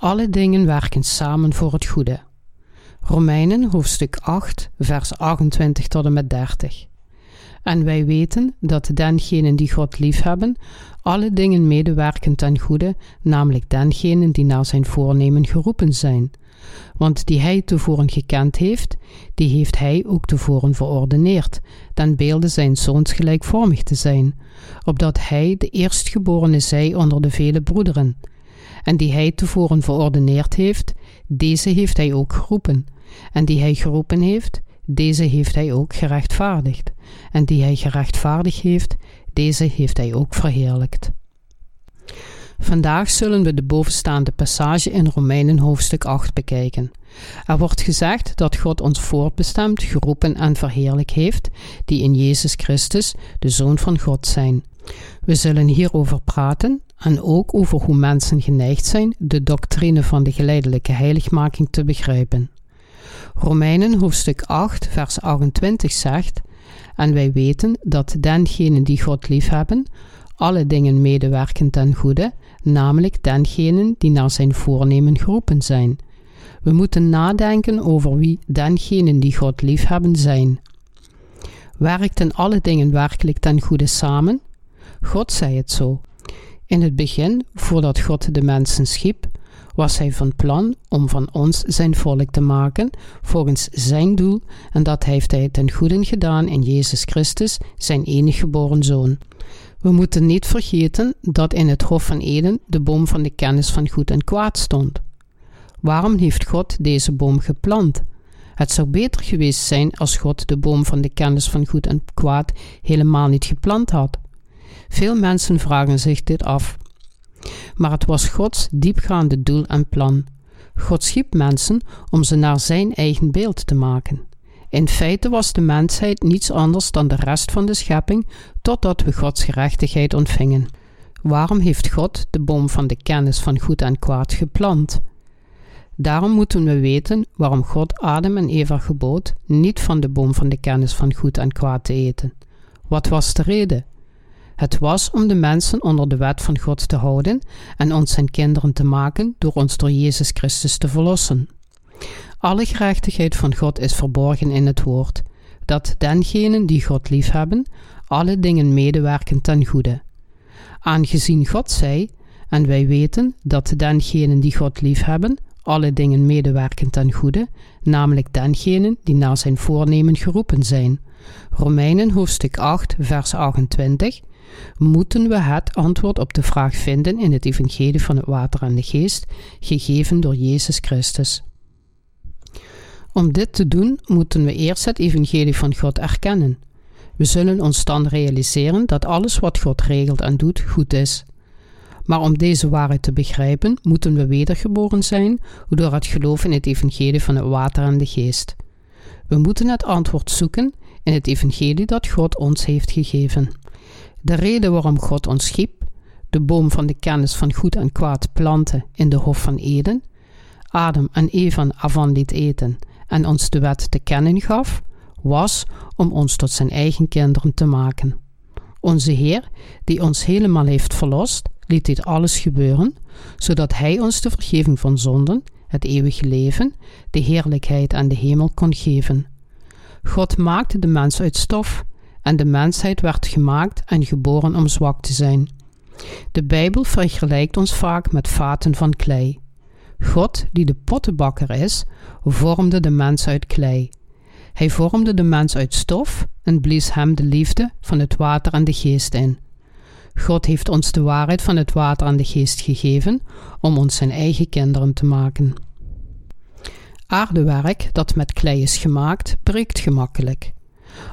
Alle dingen werken samen voor het goede. Romeinen hoofdstuk 8, vers 28 tot en met 30. En wij weten dat dengenen die God liefhebben, alle dingen medewerken ten goede, namelijk dengenen die naar zijn voornemen geroepen zijn. Want die hij tevoren gekend heeft, die heeft hij ook tevoren verordeneerd, ten beelde zijn zoons gelijkvormig te zijn, opdat hij de eerstgeborene zij onder de vele broederen. En die hij tevoren verordeneerd heeft, deze heeft hij ook geroepen. En die hij geroepen heeft, deze heeft hij ook gerechtvaardigd. En die hij gerechtvaardigd heeft, deze heeft hij ook verheerlijkt. Vandaag zullen we de bovenstaande passage in Romeinen hoofdstuk 8 bekijken. Er wordt gezegd dat God ons voortbestemd, geroepen en verheerlijk heeft, die in Jezus Christus de Zoon van God zijn. We zullen hierover praten en ook over hoe mensen geneigd zijn de doctrine van de geleidelijke heiligmaking te begrijpen. Romeinen hoofdstuk 8, vers 28 zegt: En wij weten dat dengenen die God liefhebben, alle dingen medewerken ten goede, namelijk dengenen die naar zijn voornemen geroepen zijn. We moeten nadenken over wie dengenen die God liefhebben zijn. Werkten alle dingen werkelijk ten goede samen? God zei het zo. In het begin, voordat God de mensen schiep, was hij van plan om van ons zijn volk te maken, volgens zijn doel, en dat heeft hij ten goede gedaan in Jezus Christus, zijn enig geboren zoon. We moeten niet vergeten dat in het Hof van Eden de boom van de kennis van goed en kwaad stond. Waarom heeft God deze boom geplant? Het zou beter geweest zijn als God de boom van de kennis van goed en kwaad helemaal niet geplant had. Veel mensen vragen zich dit af. Maar het was Gods diepgaande doel en plan. God schiep mensen om ze naar zijn eigen beeld te maken. In feite was de mensheid niets anders dan de rest van de schepping totdat we Gods gerechtigheid ontvingen. Waarom heeft God de boom van de kennis van goed en kwaad geplant? Daarom moeten we weten waarom God Adam en Eva gebood niet van de boom van de kennis van goed en kwaad te eten. Wat was de reden? Het was om de mensen onder de wet van God te houden en ons zijn kinderen te maken door ons door Jezus Christus te verlossen. Alle gerechtigheid van God is verborgen in het woord, dat dengenen die God liefhebben, alle dingen medewerken ten goede. Aangezien God zei, en wij weten dat dengenen die God liefhebben, alle dingen medewerken ten goede, namelijk dengenen die naar zijn voornemen geroepen zijn. Romeinen hoofdstuk 8, vers 28 moeten we het antwoord op de vraag vinden in het evangelie van het water en de geest, gegeven door Jezus Christus. Om dit te doen moeten we eerst het evangelie van God erkennen. We zullen ons dan realiseren dat alles wat God regelt en doet goed is. Maar om deze waarheid te begrijpen, moeten we wedergeboren zijn door het geloof in het evangelie van het water en de geest. We moeten het antwoord zoeken in het evangelie dat God ons heeft gegeven. De reden waarom God ons schiep, de boom van de kennis van goed en kwaad planten in de Hof van Eden, Adam en Eva ervan liet eten en ons de wet te kennen gaf, was om ons tot zijn eigen kinderen te maken. Onze Heer, die ons helemaal heeft verlost, liet dit alles gebeuren, zodat Hij ons de vergeving van zonden, het eeuwige leven, de heerlijkheid en de hemel kon geven. God maakte de mens uit stof en de mensheid werd gemaakt en geboren om zwak te zijn. De Bijbel vergelijkt ons vaak met vaten van klei. God, die de pottenbakker is, vormde de mens uit klei. Hij vormde de mens uit stof en blies hem de liefde van het water en de geest in. God heeft ons de waarheid van het water en de geest gegeven om ons zijn eigen kinderen te maken. Aardewerk dat met klei is gemaakt, breekt gemakkelijk.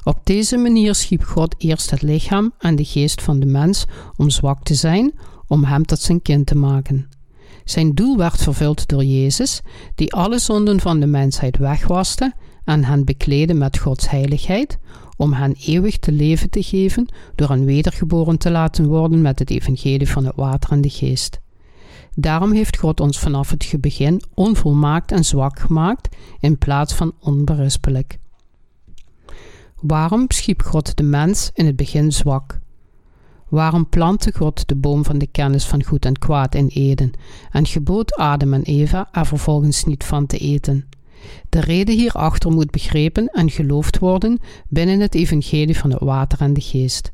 Op deze manier schiep God eerst het lichaam en de geest van de mens om zwak te zijn, om hem tot zijn kind te maken. Zijn doel werd vervuld door Jezus, die alle zonden van de mensheid wegwaste en hen bekleedde met Gods heiligheid, om hen eeuwig te leven te geven door hen wedergeboren te laten worden met het evangelie van het water en de geest. Daarom heeft God ons vanaf het begin onvolmaakt en zwak gemaakt in plaats van onberispelijk. Waarom schiep God de mens in het begin zwak? Waarom plantte God de boom van de kennis van goed en kwaad in Eden en gebood Adam en Eva er vervolgens niet van te eten? De reden hierachter moet begrepen en geloofd worden binnen het evangelie van het water en de geest.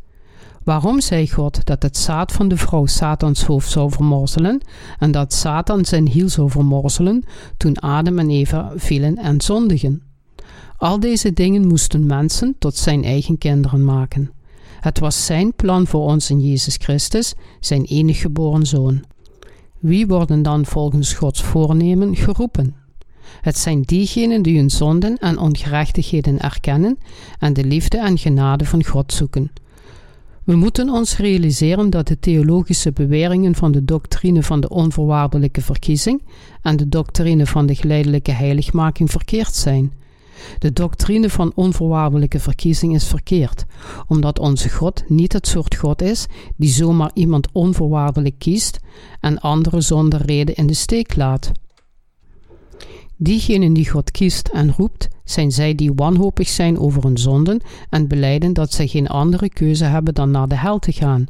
Waarom zei God dat het zaad van de vrouw Satans hoofd zou vermorzelen en dat Satan zijn hiel zou vermorzelen toen Adam en Eva vielen en zondigen? Al deze dingen moesten mensen tot zijn eigen kinderen maken. Het was zijn plan voor ons in Jezus Christus, zijn enige geboren zoon. Wie worden dan volgens Gods voornemen geroepen? Het zijn diegenen die hun zonden en ongerechtigheden erkennen en de liefde en genade van God zoeken. We moeten ons realiseren dat de theologische beweringen van de doctrine van de onvoorwaardelijke verkiezing en de doctrine van de geleidelijke heiligmaking verkeerd zijn. De doctrine van onvoorwaardelijke verkiezing is verkeerd, omdat onze God niet het soort God is die zomaar iemand onvoorwaardelijk kiest en anderen zonder reden in de steek laat. Diegenen die God kiest en roept, zijn zij die wanhopig zijn over hun zonden en beleiden dat zij geen andere keuze hebben dan naar de hel te gaan.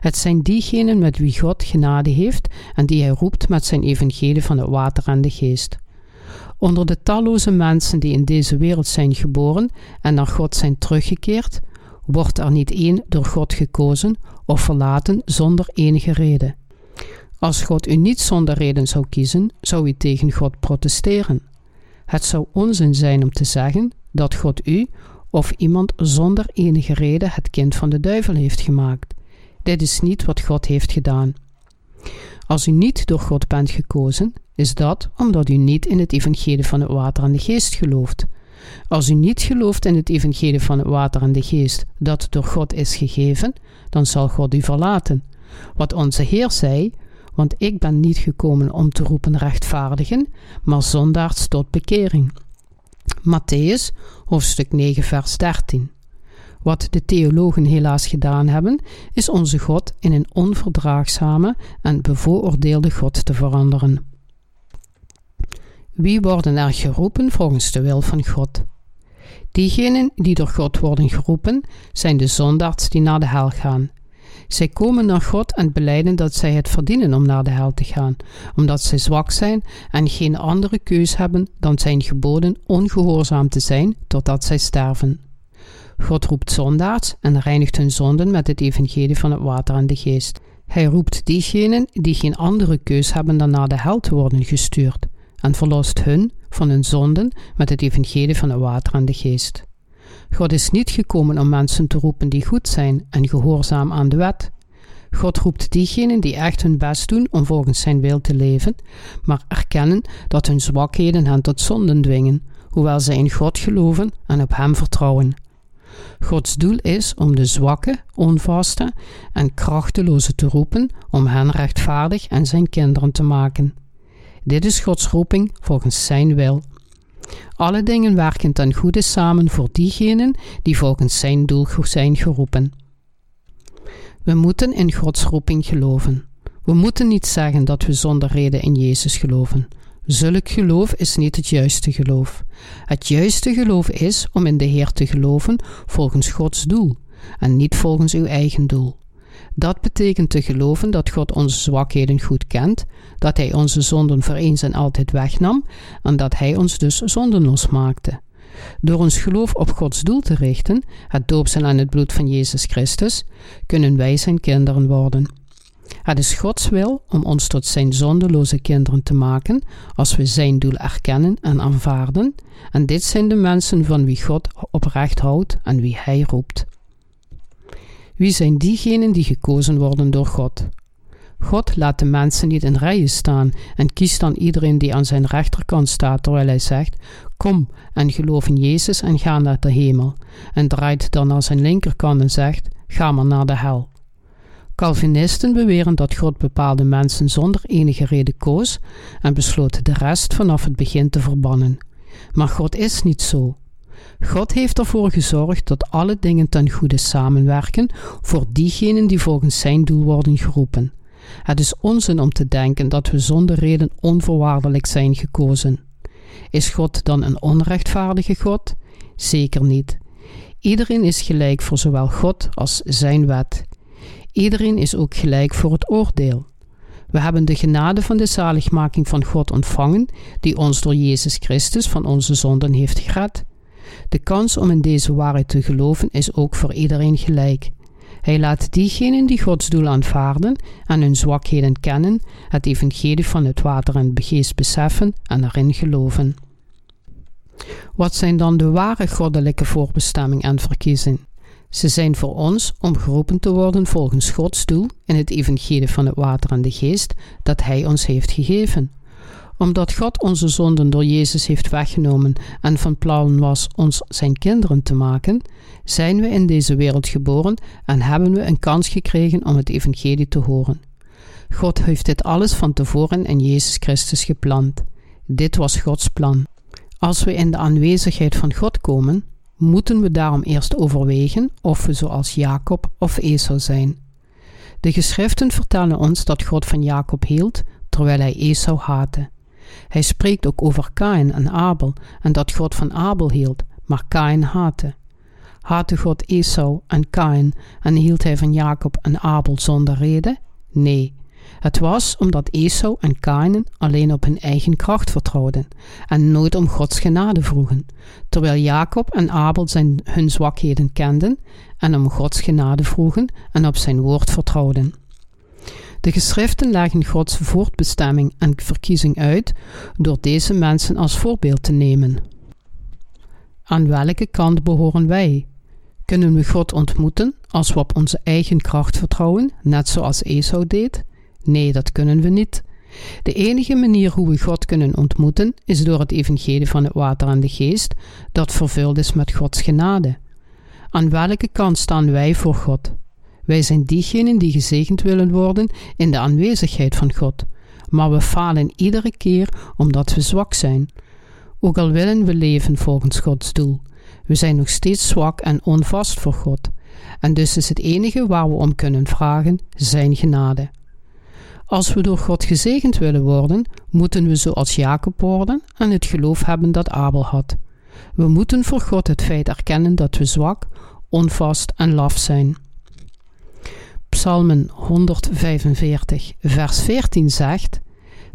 Het zijn diegenen met wie God genade heeft en die hij roept met zijn evangelie van het water en de geest. Onder de talloze mensen die in deze wereld zijn geboren en naar God zijn teruggekeerd, wordt er niet één door God gekozen of verlaten zonder enige reden. Als God u niet zonder reden zou kiezen, zou u tegen God protesteren. Het zou onzin zijn om te zeggen dat God u of iemand zonder enige reden het kind van de duivel heeft gemaakt. Dit is niet wat God heeft gedaan. Als u niet door God bent gekozen, is dat omdat u niet in het evangelie van het water en de geest gelooft. Als u niet gelooft in het evangelie van het water en de geest dat door God is gegeven, dan zal God u verlaten. Wat onze Heer zei, want ik ben niet gekomen om te roepen rechtvaardigen, maar zondaars tot bekering. Matthäus, hoofdstuk 9, vers 13. Wat de theologen helaas gedaan hebben, is onze God in een onverdraagzame en bevooroordeelde God te veranderen. Wie worden er geroepen volgens de wil van God? Diegenen die door God worden geroepen, zijn de zondaars die naar de hel gaan. Zij komen naar God en beleiden dat zij het verdienen om naar de hel te gaan, omdat zij zwak zijn en geen andere keus hebben dan zijn geboden ongehoorzaam te zijn totdat zij sterven. God roept zondaars en reinigt hun zonden met het evangelie van het water en de geest. Hij roept diegenen die geen andere keus hebben dan naar de hel te worden gestuurd en verlost hun van hun zonden met het evangelie van het water en de geest. God is niet gekomen om mensen te roepen die goed zijn en gehoorzaam aan de wet. God roept diegenen die echt hun best doen om volgens zijn wil te leven, maar erkennen dat hun zwakheden hen tot zonden dwingen, hoewel zij in God geloven en op Hem vertrouwen. Gods doel is om de zwakke, onvaste en krachteloze te roepen om hen rechtvaardig en zijn kinderen te maken. Dit is Gods roeping volgens Zijn wil. Alle dingen werken ten goede samen voor diegenen die volgens Zijn doel zijn geroepen. We moeten in Gods roeping geloven. We moeten niet zeggen dat we zonder reden in Jezus geloven. Zulk geloof is niet het juiste geloof. Het juiste geloof is om in de Heer te geloven volgens Gods doel en niet volgens uw eigen doel. Dat betekent te geloven dat God onze zwakheden goed kent, dat Hij onze zonden voor eens en altijd wegnam en dat Hij ons dus zondenlos maakte. Door ons geloof op Gods doel te richten, het doopsel aan het bloed van Jezus Christus, kunnen wij zijn kinderen worden. Het is Gods wil om ons tot zijn zondeloze kinderen te maken als we zijn doel erkennen en aanvaarden, en dit zijn de mensen van wie God oprecht houdt en wie Hij roept. Wie zijn diegenen die gekozen worden door God? God laat de mensen niet in rijen staan en kiest dan iedereen die aan zijn rechterkant staat, terwijl hij zegt: Kom en geloof in Jezus en ga naar de hemel, en draait dan naar zijn linkerkant en zegt: Ga maar naar de hel. Calvinisten beweren dat God bepaalde mensen zonder enige reden koos en besloot de rest vanaf het begin te verbannen. Maar God is niet zo. God heeft ervoor gezorgd dat alle dingen ten goede samenwerken voor diegenen die volgens zijn doel worden geroepen. Het is onzin om te denken dat we zonder reden onvoorwaardelijk zijn gekozen. Is God dan een onrechtvaardige God? Zeker niet. Iedereen is gelijk voor zowel God als zijn wet. Iedereen is ook gelijk voor het oordeel. We hebben de genade van de zaligmaking van God ontvangen, die ons door Jezus Christus van onze zonden heeft gered. De kans om in deze waarheid te geloven is ook voor iedereen gelijk. Hij laat diegenen die Gods doel aanvaarden en hun zwakheden kennen, het evangelie van het water en de geest beseffen en erin geloven. Wat zijn dan de ware goddelijke voorbestemming en verkiezing? Ze zijn voor ons om geroepen te worden volgens Gods doel in het evangelie van het water en de geest dat Hij ons heeft gegeven. Omdat God onze zonden door Jezus heeft weggenomen en van plan was ons zijn kinderen te maken, zijn we in deze wereld geboren en hebben we een kans gekregen om het evangelie te horen. God heeft dit alles van tevoren in Jezus Christus gepland. Dit was Gods plan. Als we in de aanwezigheid van God komen, moeten we daarom eerst overwegen of we zoals Jacob of Esau zijn. De geschriften vertellen ons dat God van Jacob hield, terwijl hij Esau haatte. Hij spreekt ook over Kain en Abel en dat God van Abel hield, maar Kain haatte. Haatte God Esau en Kain en hield hij van Jacob en Abel zonder reden? Nee, het was omdat Esau en Kain alleen op hun eigen kracht vertrouwden en nooit om Gods genade vroegen, terwijl Jacob en Abel zijn, hun zwakheden kenden en om Gods genade vroegen en op zijn woord vertrouwden. De geschriften leggen Gods voortbestemming en verkiezing uit door deze mensen als voorbeeld te nemen. Aan welke kant behoren wij? Kunnen we God ontmoeten als we op onze eigen kracht vertrouwen, net zoals Esau deed? Nee, dat kunnen we niet. De enige manier hoe we God kunnen ontmoeten is door het evangelie van het water en de geest, dat vervuld is met Gods genade. Aan welke kant staan wij voor God? Wij zijn diegenen die gezegend willen worden in de aanwezigheid van God, maar we falen iedere keer omdat we zwak zijn. Ook al willen we leven volgens Gods doel, we zijn nog steeds zwak en onvast voor God. En dus is het enige waar we om kunnen vragen zijn genade. Als we door God gezegend willen worden, moeten we zoals Jacob worden en het geloof hebben dat Abel had. We moeten voor God het feit erkennen dat we zwak, onvast en laf zijn. Psalmen 145, vers 14 zegt: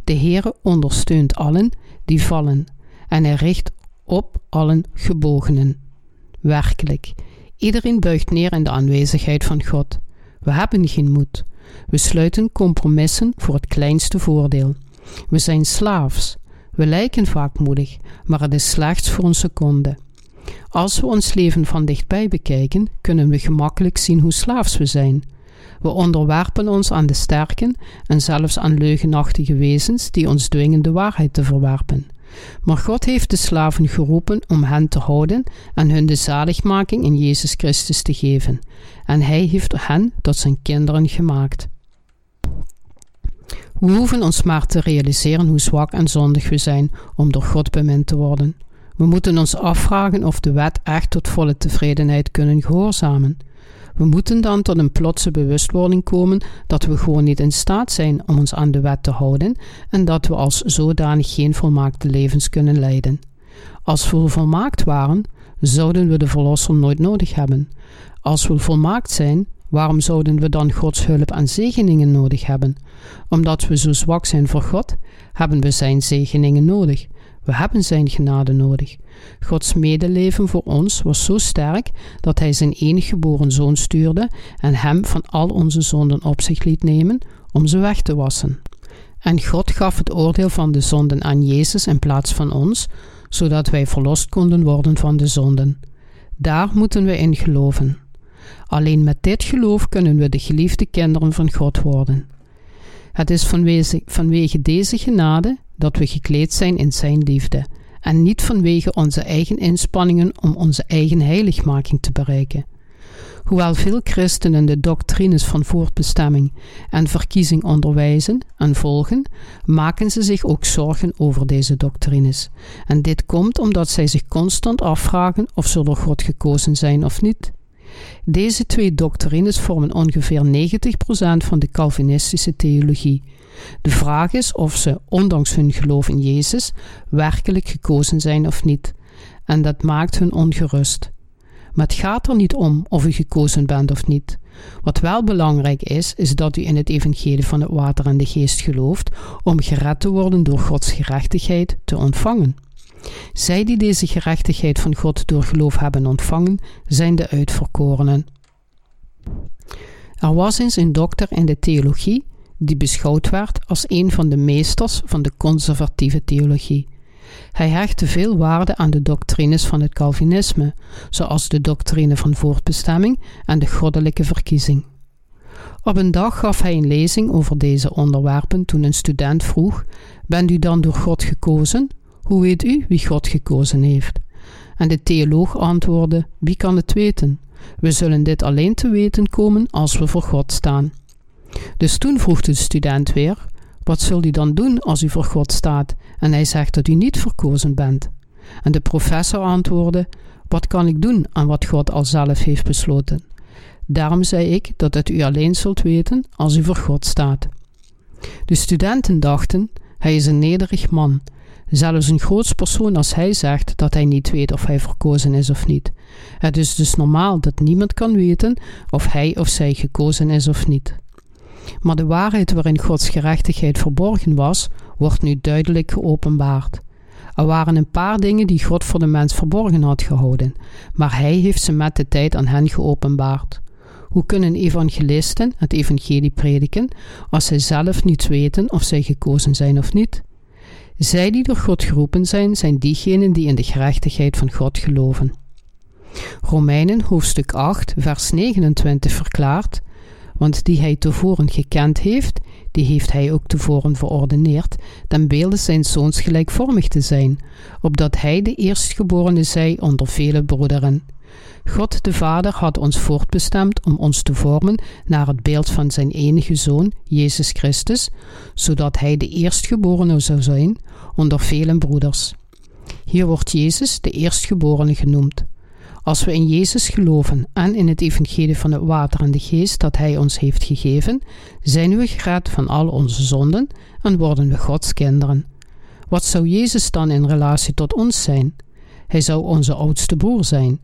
De Heere ondersteunt allen die vallen, en hij richt op allen gebogenen. Werkelijk, iedereen buigt neer in de aanwezigheid van God. We hebben geen moed. We sluiten compromissen voor het kleinste voordeel. We zijn slaafs. We lijken vaak moedig, maar het is slechts voor een seconde. Als we ons leven van dichtbij bekijken, kunnen we gemakkelijk zien hoe slaafs we zijn. We onderwerpen ons aan de sterken en zelfs aan leugenachtige wezens die ons dwingen de waarheid te verwerpen. Maar God heeft de slaven geroepen om hen te houden en hun de zaligmaking in Jezus Christus te geven. En Hij heeft hen tot zijn kinderen gemaakt. We hoeven ons maar te realiseren hoe zwak en zondig we zijn om door God bemind te worden. We moeten ons afvragen of de wet echt tot volle tevredenheid kunnen gehoorzamen. We moeten dan tot een plotse bewustwording komen dat we gewoon niet in staat zijn om ons aan de wet te houden en dat we als zodanig geen volmaakte levens kunnen leiden. Als we volmaakt waren, zouden we de Verlosser nooit nodig hebben. Als we volmaakt zijn, waarom zouden we dan Gods hulp en zegeningen nodig hebben? Omdat we zo zwak zijn voor God, hebben we Zijn zegeningen nodig. We hebben Zijn genade nodig. Gods medeleven voor ons was zo sterk dat Hij Zijn enige geboren zoon stuurde en Hem van al onze zonden op zich liet nemen om ze weg te wassen. En God gaf het oordeel van de zonden aan Jezus in plaats van ons, zodat wij verlost konden worden van de zonden. Daar moeten we in geloven. Alleen met dit geloof kunnen we de geliefde kinderen van God worden. Het is vanwege, vanwege deze genade dat we gekleed zijn in Zijn liefde, en niet vanwege onze eigen inspanningen om onze eigen heiligmaking te bereiken. Hoewel veel christenen de doctrines van voortbestemming en verkiezing onderwijzen en volgen, maken ze zich ook zorgen over deze doctrines. En dit komt omdat zij zich constant afvragen of ze door God gekozen zijn of niet. Deze twee doctrines vormen ongeveer 90% van de Calvinistische theologie. De vraag is of ze, ondanks hun geloof in Jezus, werkelijk gekozen zijn of niet. En dat maakt hun ongerust. Maar het gaat er niet om of u gekozen bent of niet. Wat wel belangrijk is, is dat u in het evangelie van het water en de geest gelooft om gered te worden door Gods gerechtigheid te ontvangen. Zij die deze gerechtigheid van God door geloof hebben ontvangen, zijn de uitverkorenen. Er was eens een dokter in de theologie die beschouwd werd als een van de meesters van de conservatieve theologie. Hij hechtte veel waarde aan de doctrines van het Calvinisme, zoals de doctrine van voortbestemming en de goddelijke verkiezing. Op een dag gaf hij een lezing over deze onderwerpen toen een student vroeg: Bent u dan door God gekozen? Hoe weet u wie God gekozen heeft? En de theoloog antwoordde: Wie kan het weten? We zullen dit alleen te weten komen als we voor God staan. Dus toen vroeg de student weer: Wat zult u dan doen als u voor God staat en hij zegt dat u niet verkozen bent? En de professor antwoordde: Wat kan ik doen aan wat God al zelf heeft besloten? Daarom zei ik dat het u alleen zult weten als u voor God staat. De studenten dachten: Hij is een nederig man. Zelfs een groots persoon als hij zegt dat hij niet weet of hij verkozen is of niet. Het is dus normaal dat niemand kan weten of hij of zij gekozen is of niet. Maar de waarheid waarin Gods gerechtigheid verborgen was, wordt nu duidelijk geopenbaard. Er waren een paar dingen die God voor de mens verborgen had gehouden, maar Hij heeft ze met de tijd aan hen geopenbaard. Hoe kunnen evangelisten het evangelie prediken als zij zelf niet weten of zij gekozen zijn of niet? Zij die door God geroepen zijn, zijn diegenen die in de gerechtigheid van God geloven. Romeinen hoofdstuk 8, vers 29 verklaart: Want die hij tevoren gekend heeft, die heeft hij ook tevoren verordeneerd, ten beelde zijn zoons gelijkvormig te zijn, opdat hij de eerstgeborene zij onder vele broederen. God de Vader had ons voortbestemd om ons te vormen naar het beeld van zijn enige Zoon, Jezus Christus, zodat hij de eerstgeborene zou zijn onder vele broeders. Hier wordt Jezus de eerstgeborene genoemd. Als we in Jezus geloven en in het evangelie van het water en de geest dat Hij ons heeft gegeven, zijn we gered van al onze zonden en worden we Gods kinderen. Wat zou Jezus dan in relatie tot ons zijn? Hij zou onze oudste broer zijn.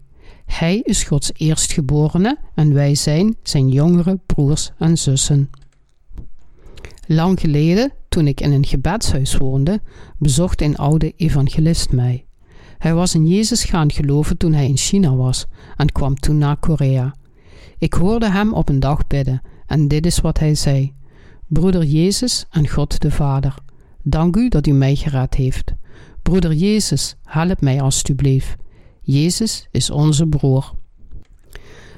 Hij is Gods eerstgeborene en wij zijn zijn jongere broers en zussen. Lang geleden, toen ik in een gebedshuis woonde, bezocht een oude evangelist mij. Hij was in Jezus gaan geloven toen hij in China was en kwam toen naar Korea. Ik hoorde hem op een dag bidden en dit is wat hij zei: Broeder Jezus en God de Vader, dank u dat u mij gered heeft. Broeder Jezus, help mij alstublieft. Jezus is onze broer.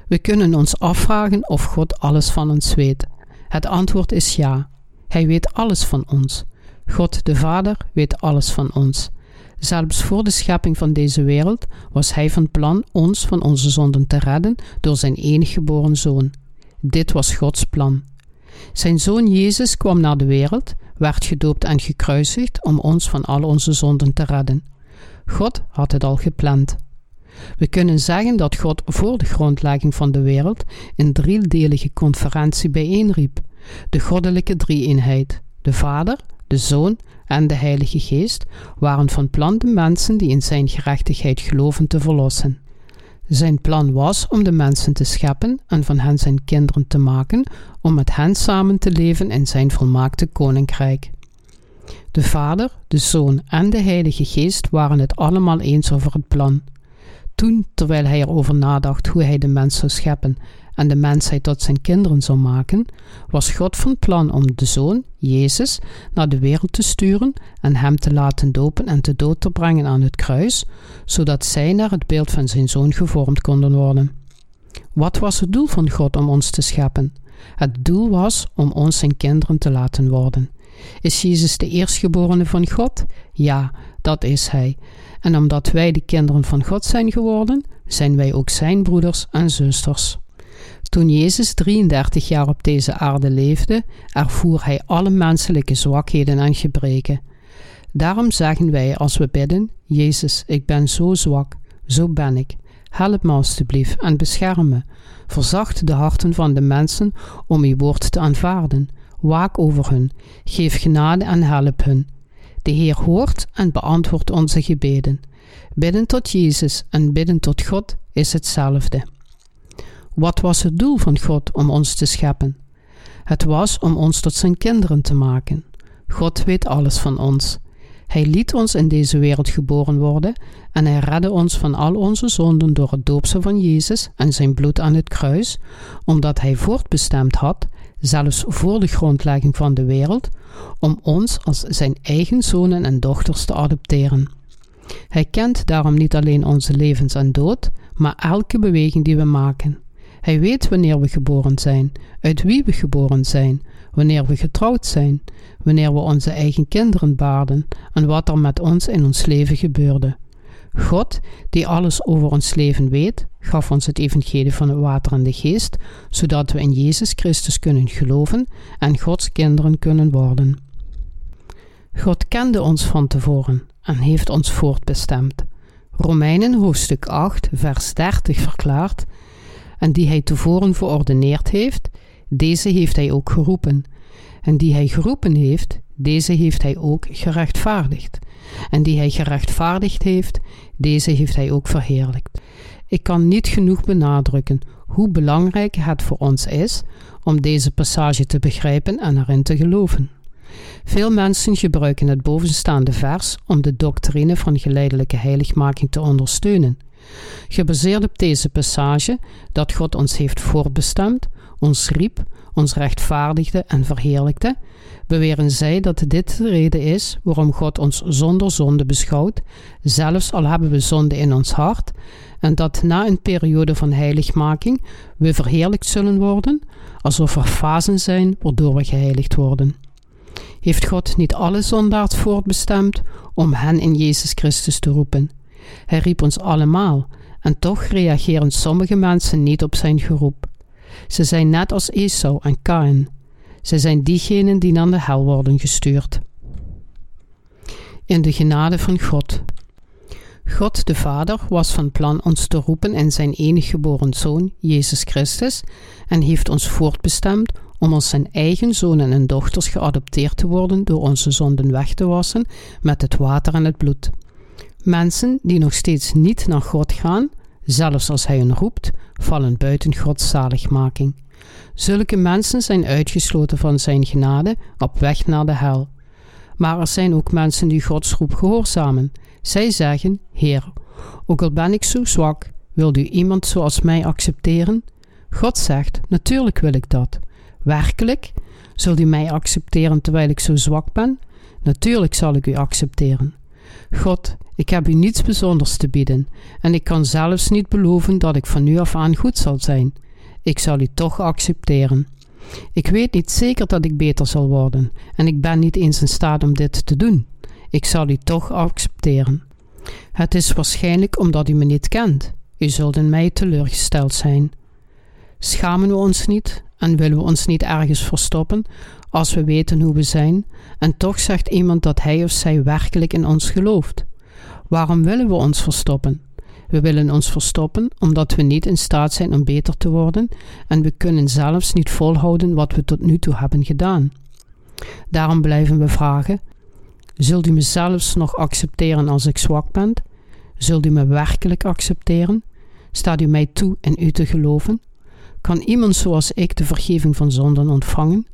We kunnen ons afvragen of God alles van ons weet. Het antwoord is ja. Hij weet alles van ons. God de Vader weet alles van ons. Zelfs voor de schepping van deze wereld was Hij van plan ons van onze zonden te redden door Zijn enige geboren Zoon. Dit was Gods plan. Zijn Zoon Jezus kwam naar de wereld, werd gedoopt en gekruisigd om ons van al onze zonden te redden. God had het al gepland. We kunnen zeggen dat God voor de grondlegging van de wereld een driedelige conferentie bijeenriep: de goddelijke drie-eenheid, de Vader, de Zoon en de Heilige Geest waren van plan de mensen die in Zijn gerechtigheid geloven te verlossen. Zijn plan was om de mensen te scheppen en van hen zijn kinderen te maken, om met hen samen te leven in Zijn volmaakte koninkrijk. De Vader, de Zoon en de Heilige Geest waren het allemaal eens over het plan. Toen, terwijl hij erover nadacht hoe hij de mens zou scheppen en de mensheid tot zijn kinderen zou maken, was God van plan om de Zoon, Jezus, naar de wereld te sturen en hem te laten dopen en te dood te brengen aan het kruis, zodat zij naar het beeld van zijn Zoon gevormd konden worden. Wat was het doel van God om ons te scheppen? Het doel was om ons zijn kinderen te laten worden. Is Jezus de eerstgeborene van God? Ja, dat is Hij. En omdat wij de kinderen van God zijn geworden, zijn wij ook Zijn broeders en zusters. Toen Jezus 33 jaar op deze aarde leefde, ervoer hij alle menselijke zwakheden en gebreken. Daarom zeggen wij als we bidden: Jezus, ik ben zo zwak, zo ben ik. Help me alstublieft en bescherm me. Verzacht de harten van de mensen om uw woord te aanvaarden. Waak over hun, geef genade en help hun. De Heer hoort en beantwoordt onze gebeden. Bidden tot Jezus en bidden tot God is hetzelfde. Wat was het doel van God om ons te scheppen? Het was om ons tot zijn kinderen te maken. God weet alles van ons. Hij liet ons in deze wereld geboren worden en hij redde ons van al onze zonden door het doopsel van Jezus en zijn bloed aan het kruis, omdat hij voortbestemd had, zelfs voor de grondlegging van de wereld, om ons als zijn eigen zonen en dochters te adopteren. Hij kent daarom niet alleen onze levens en dood, maar elke beweging die we maken. Hij weet wanneer we geboren zijn, uit wie we geboren zijn, wanneer we getrouwd zijn, wanneer we onze eigen kinderen baarden en wat er met ons in ons leven gebeurde. God, die alles over ons leven weet, gaf ons het evangelie van het water en de geest, zodat we in Jezus Christus kunnen geloven en Gods kinderen kunnen worden. God kende ons van tevoren en heeft ons voortbestemd. Romeinen hoofdstuk 8, vers 30 verklaart: En die hij tevoren verordeneerd heeft, deze heeft hij ook geroepen. En die hij geroepen heeft, deze heeft hij ook gerechtvaardigd. En die hij gerechtvaardigd heeft, deze heeft hij ook verheerlijkt. Ik kan niet genoeg benadrukken hoe belangrijk het voor ons is om deze passage te begrijpen en erin te geloven. Veel mensen gebruiken het bovenstaande vers om de doctrine van geleidelijke heiligmaking te ondersteunen. Gebaseerd op deze passage dat God ons heeft voorbestemd, ons riep, ons rechtvaardigde en verheerlijkte, beweren zij dat dit de reden is waarom God ons zonder zonde beschouwt, zelfs al hebben we zonde in ons hart, en dat na een periode van heiligmaking we verheerlijkt zullen worden, alsof er fasen zijn waardoor we geheiligd worden. Heeft God niet alle zondaars voortbestemd om hen in Jezus Christus te roepen? Hij riep ons allemaal, en toch reageren sommige mensen niet op zijn geroep. Ze zijn net als Esau en Kain. Ze zijn diegenen die naar de hel worden gestuurd. In de genade van God. God de Vader was van plan ons te roepen in zijn enig geboren Zoon, Jezus Christus, en heeft ons voortbestemd om als zijn eigen zonen en dochters geadopteerd te worden door onze zonden weg te wassen met het water en het bloed. Mensen die nog steeds niet naar God gaan, zelfs als Hij hen roept, vallen buiten Gods zaligmaking. Zulke mensen zijn uitgesloten van Zijn genade op weg naar de hel. Maar er zijn ook mensen die Gods roep gehoorzamen. Zij zeggen: Heer, ook al ben ik zo zwak, wilt u iemand zoals mij accepteren? God zegt: Natuurlijk wil ik dat. Werkelijk? Zult u mij accepteren terwijl ik zo zwak ben? Natuurlijk zal ik u accepteren. God, ik heb u niets bijzonders te bieden, en ik kan zelfs niet beloven dat ik van nu af aan goed zal zijn. Ik zal u toch accepteren. Ik weet niet zeker dat ik beter zal worden, en ik ben niet eens in staat om dit te doen. Ik zal u toch accepteren. Het is waarschijnlijk omdat u me niet kent. U zult in mij teleurgesteld zijn. Schamen we ons niet en willen we ons niet ergens verstoppen als we weten hoe we zijn, en toch zegt iemand dat hij of zij werkelijk in ons gelooft? Waarom willen we ons verstoppen? We willen ons verstoppen omdat we niet in staat zijn om beter te worden en we kunnen zelfs niet volhouden wat we tot nu toe hebben gedaan. Daarom blijven we vragen: Zult u me zelfs nog accepteren als ik zwak ben? Zult u me werkelijk accepteren? Staat u mij toe in u te geloven? Kan iemand zoals ik de vergeving van zonden ontvangen?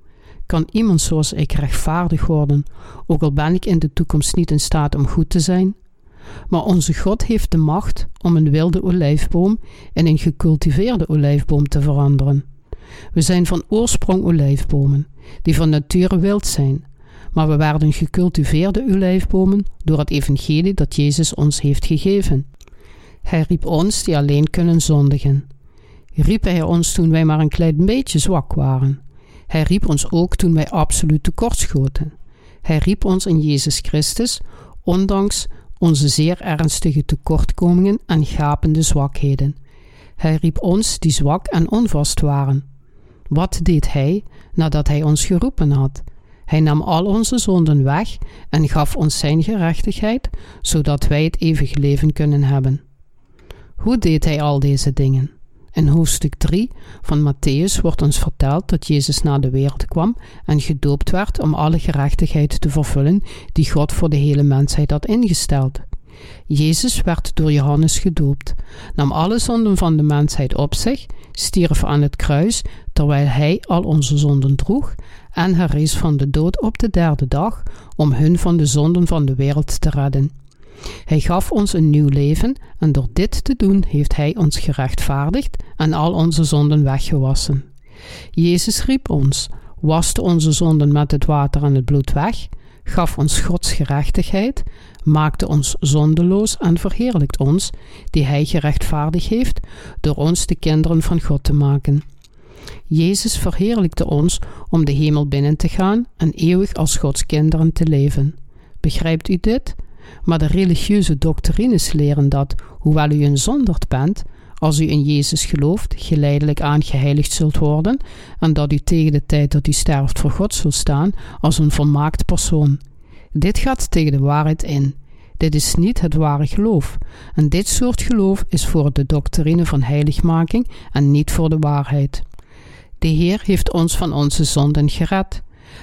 Kan iemand zoals ik rechtvaardig worden, ook al ben ik in de toekomst niet in staat om goed te zijn? Maar onze God heeft de macht om een wilde olijfboom in een gecultiveerde olijfboom te veranderen. We zijn van oorsprong olijfbomen, die van nature wild zijn, maar we werden gecultiveerde olijfbomen door het evangelie dat Jezus ons heeft gegeven. Hij riep ons die alleen kunnen zondigen riep Hij ons toen wij maar een klein beetje zwak waren. Hij riep ons ook toen wij absoluut tekortschoten. Hij riep ons in Jezus Christus, ondanks onze zeer ernstige tekortkomingen en gapende zwakheden. Hij riep ons die zwak en onvast waren. Wat deed Hij nadat Hij ons geroepen had? Hij nam al onze zonden weg en gaf ons Zijn gerechtigheid, zodat wij het eeuwige leven kunnen hebben. Hoe deed Hij al deze dingen? In hoofdstuk 3 van Matthäus wordt ons verteld dat Jezus naar de wereld kwam en gedoopt werd om alle gerechtigheid te vervullen die God voor de hele mensheid had ingesteld. Jezus werd door Johannes gedoopt, nam alle zonden van de mensheid op zich, stierf aan het kruis terwijl hij al onze zonden droeg en herrees van de dood op de derde dag om hun van de zonden van de wereld te redden. Hij gaf ons een nieuw leven en door dit te doen heeft Hij ons gerechtvaardigd en al onze zonden weggewassen. Jezus riep ons, waste onze zonden met het water en het bloed weg, gaf ons Gods gerechtigheid, maakte ons zondeloos en verheerlijkt ons, die Hij gerechtvaardigd heeft, door ons de kinderen van God te maken. Jezus verheerlijkte ons om de hemel binnen te gaan en eeuwig als Gods kinderen te leven. Begrijpt u dit? Maar de religieuze doctrines leren dat, hoewel u een zonderd bent, als u in Jezus gelooft, geleidelijk aangeheiligd zult worden en dat u tegen de tijd dat u sterft voor God zult staan als een volmaakt persoon. Dit gaat tegen de waarheid in. Dit is niet het ware geloof. En dit soort geloof is voor de doctrine van heiligmaking en niet voor de waarheid. De Heer heeft ons van onze zonden gered.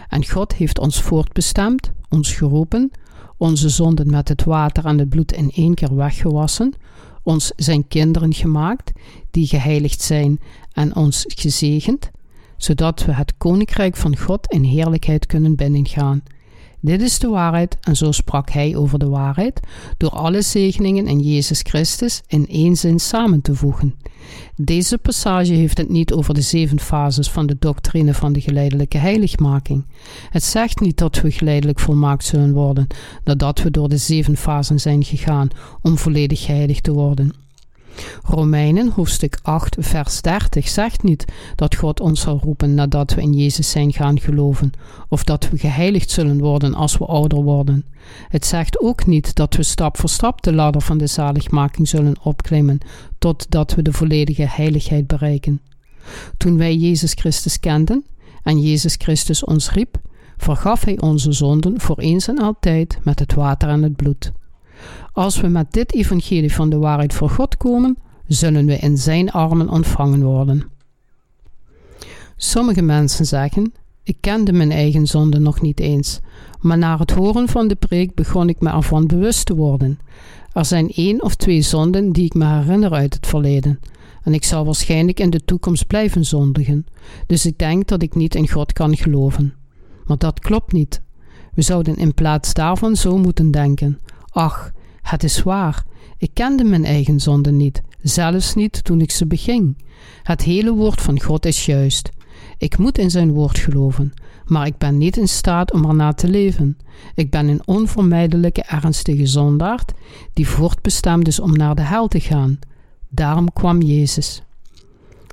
En God heeft ons voortbestemd, ons geroepen, onze zonden met het water en het bloed in één keer weggewassen, ons zijn kinderen gemaakt, die geheiligd zijn en ons gezegend, zodat we het koninkrijk van God in heerlijkheid kunnen binnengaan. Dit is de waarheid en zo sprak hij over de waarheid, door alle zegeningen in Jezus Christus in één zin samen te voegen. Deze passage heeft het niet over de zeven fases van de doctrine van de geleidelijke heiligmaking. Het zegt niet dat we geleidelijk volmaakt zullen worden, nadat we door de zeven fasen zijn gegaan om volledig heilig te worden. Romeinen hoofdstuk 8 vers 30 zegt niet dat God ons zal roepen nadat we in Jezus zijn gaan geloven, of dat we geheiligd zullen worden als we ouder worden. Het zegt ook niet dat we stap voor stap de ladder van de zaligmaking zullen opklimmen, totdat we de volledige heiligheid bereiken. Toen wij Jezus Christus kenden en Jezus Christus ons riep, vergaf Hij onze zonden voor eens en altijd met het water en het bloed. Als we met dit evangelie van de waarheid voor God komen, zullen we in Zijn armen ontvangen worden. Sommige mensen zeggen: Ik kende mijn eigen zonde nog niet eens, maar na het horen van de preek begon ik me ervan bewust te worden. Er zijn één of twee zonden die ik me herinner uit het verleden, en ik zal waarschijnlijk in de toekomst blijven zondigen, dus ik denk dat ik niet in God kan geloven. Maar dat klopt niet. We zouden in plaats daarvan zo moeten denken: Ach, het is waar, ik kende mijn eigen zonde niet, zelfs niet toen ik ze beging. Het hele woord van God is juist. Ik moet in zijn woord geloven, maar ik ben niet in staat om erna te leven. Ik ben een onvermijdelijke ernstige zondaard die voortbestemd is om naar de hel te gaan. Daarom kwam Jezus.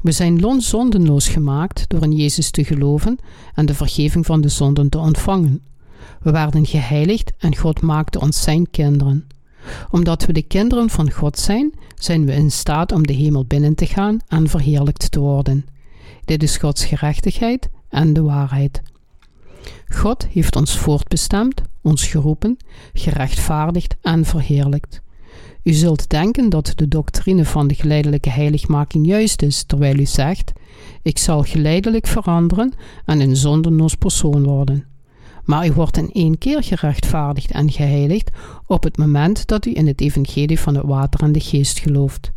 We zijn zondenloos gemaakt door in Jezus te geloven en de vergeving van de zonden te ontvangen. We werden geheiligd en God maakte ons zijn kinderen omdat we de kinderen van God zijn, zijn we in staat om de hemel binnen te gaan en verheerlijkt te worden. Dit is Gods gerechtigheid en de waarheid. God heeft ons voortbestemd, ons geroepen, gerechtvaardigd en verheerlijkt. U zult denken dat de doctrine van de geleidelijke heiligmaking juist is, terwijl u zegt: Ik zal geleidelijk veranderen en een zonderloos persoon worden maar u wordt in één keer gerechtvaardigd en geheiligd op het moment dat u in het evangelie van het water en de geest gelooft.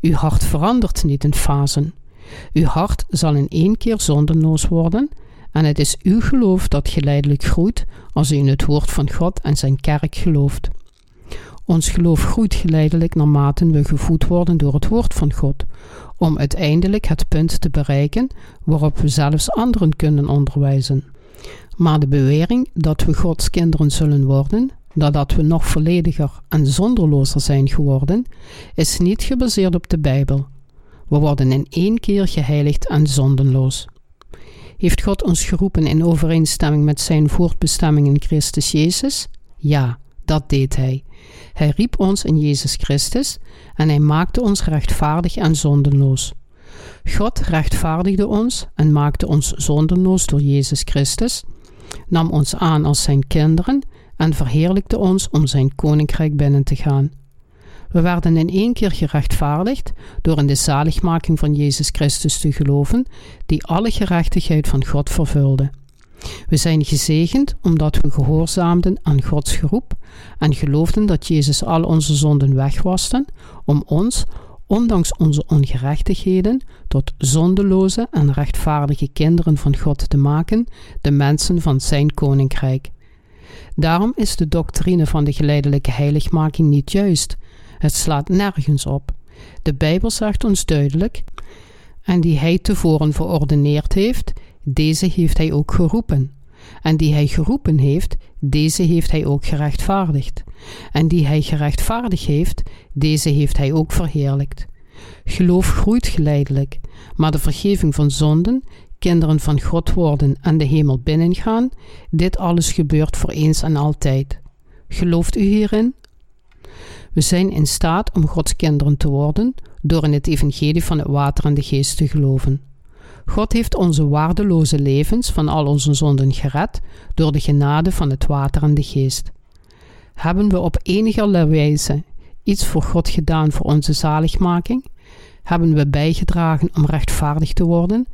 Uw hart verandert niet in fasen. Uw hart zal in één keer zondenloos worden en het is uw geloof dat geleidelijk groeit als u in het woord van God en zijn kerk gelooft. Ons geloof groeit geleidelijk naarmate we gevoed worden door het woord van God, om uiteindelijk het punt te bereiken waarop we zelfs anderen kunnen onderwijzen. Maar de bewering dat we Gods kinderen zullen worden, nadat we nog vollediger en zonderlozer zijn geworden, is niet gebaseerd op de Bijbel. We worden in één keer geheiligd en zondenloos. Heeft God ons geroepen in overeenstemming met zijn voortbestemming in Christus Jezus? Ja, dat deed Hij. Hij riep ons in Jezus Christus en Hij maakte ons rechtvaardig en zondenloos. God rechtvaardigde ons en maakte ons zondenloos door Jezus Christus nam ons aan als zijn kinderen en verheerlijkte ons om zijn koninkrijk binnen te gaan. We werden in één keer gerechtvaardigd door in de zaligmaking van Jezus Christus te geloven, die alle gerechtigheid van God vervulde. We zijn gezegend omdat we gehoorzaamden aan Gods geroep en geloofden dat Jezus al onze zonden wegwaste om ons, ondanks onze ongerechtigheden, tot zondeloze en rechtvaardige kinderen van God te maken, de mensen van Zijn koninkrijk. Daarom is de doctrine van de geleidelijke heiligmaking niet juist. Het slaat nergens op. De Bijbel zegt ons duidelijk: En die Hij tevoren verordeneerd heeft, deze heeft Hij ook geroepen. En die Hij geroepen heeft, deze heeft Hij ook gerechtvaardigd. En die Hij gerechtvaardigd heeft, deze heeft Hij ook verheerlijkt. Geloof groeit geleidelijk, maar de vergeving van zonden, kinderen van God worden en de hemel binnengaan, dit alles gebeurt voor eens en altijd. Gelooft u hierin? We zijn in staat om Gods kinderen te worden door in het evangelie van het water en de geest te geloven. God heeft onze waardeloze levens van al onze zonden gered door de genade van het water en de geest. Hebben we op enige wijze iets voor God gedaan voor onze zaligmaking? Hebben we bijgedragen om rechtvaardig te worden?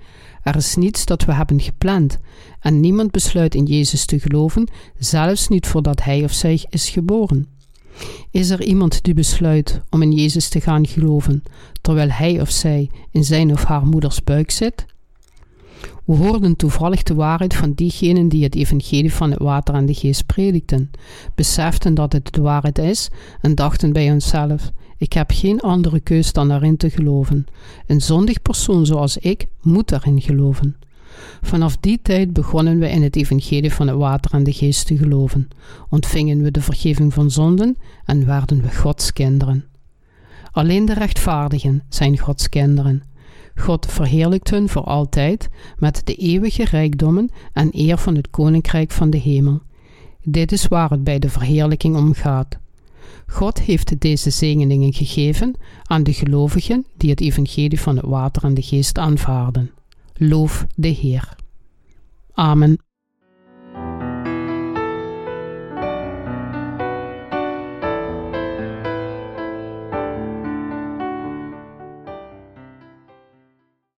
Er is niets dat we hebben gepland en niemand besluit in Jezus te geloven, zelfs niet voordat hij of zij is geboren. Is er iemand die besluit om in Jezus te gaan geloven, terwijl hij of zij in zijn of haar moeders buik zit? We hoorden toevallig de waarheid van diegenen die het evangelie van het water en de geest predikten, beseften dat het de waarheid is en dachten bij onszelf: ik heb geen andere keus dan daarin te geloven. Een zondig persoon zoals ik moet daarin geloven. Vanaf die tijd begonnen we in het evangelie van het water en de geest te geloven, ontvingen we de vergeving van zonden en werden we Gods kinderen. Alleen de rechtvaardigen zijn Gods kinderen. God verheerlijkt hun voor altijd met de eeuwige rijkdommen en eer van het koninkrijk van de hemel. Dit is waar het bij de verheerlijking om gaat. God heeft deze zegeningen gegeven aan de gelovigen die het evangelie van het water en de geest aanvaarden. Loof de Heer. Amen.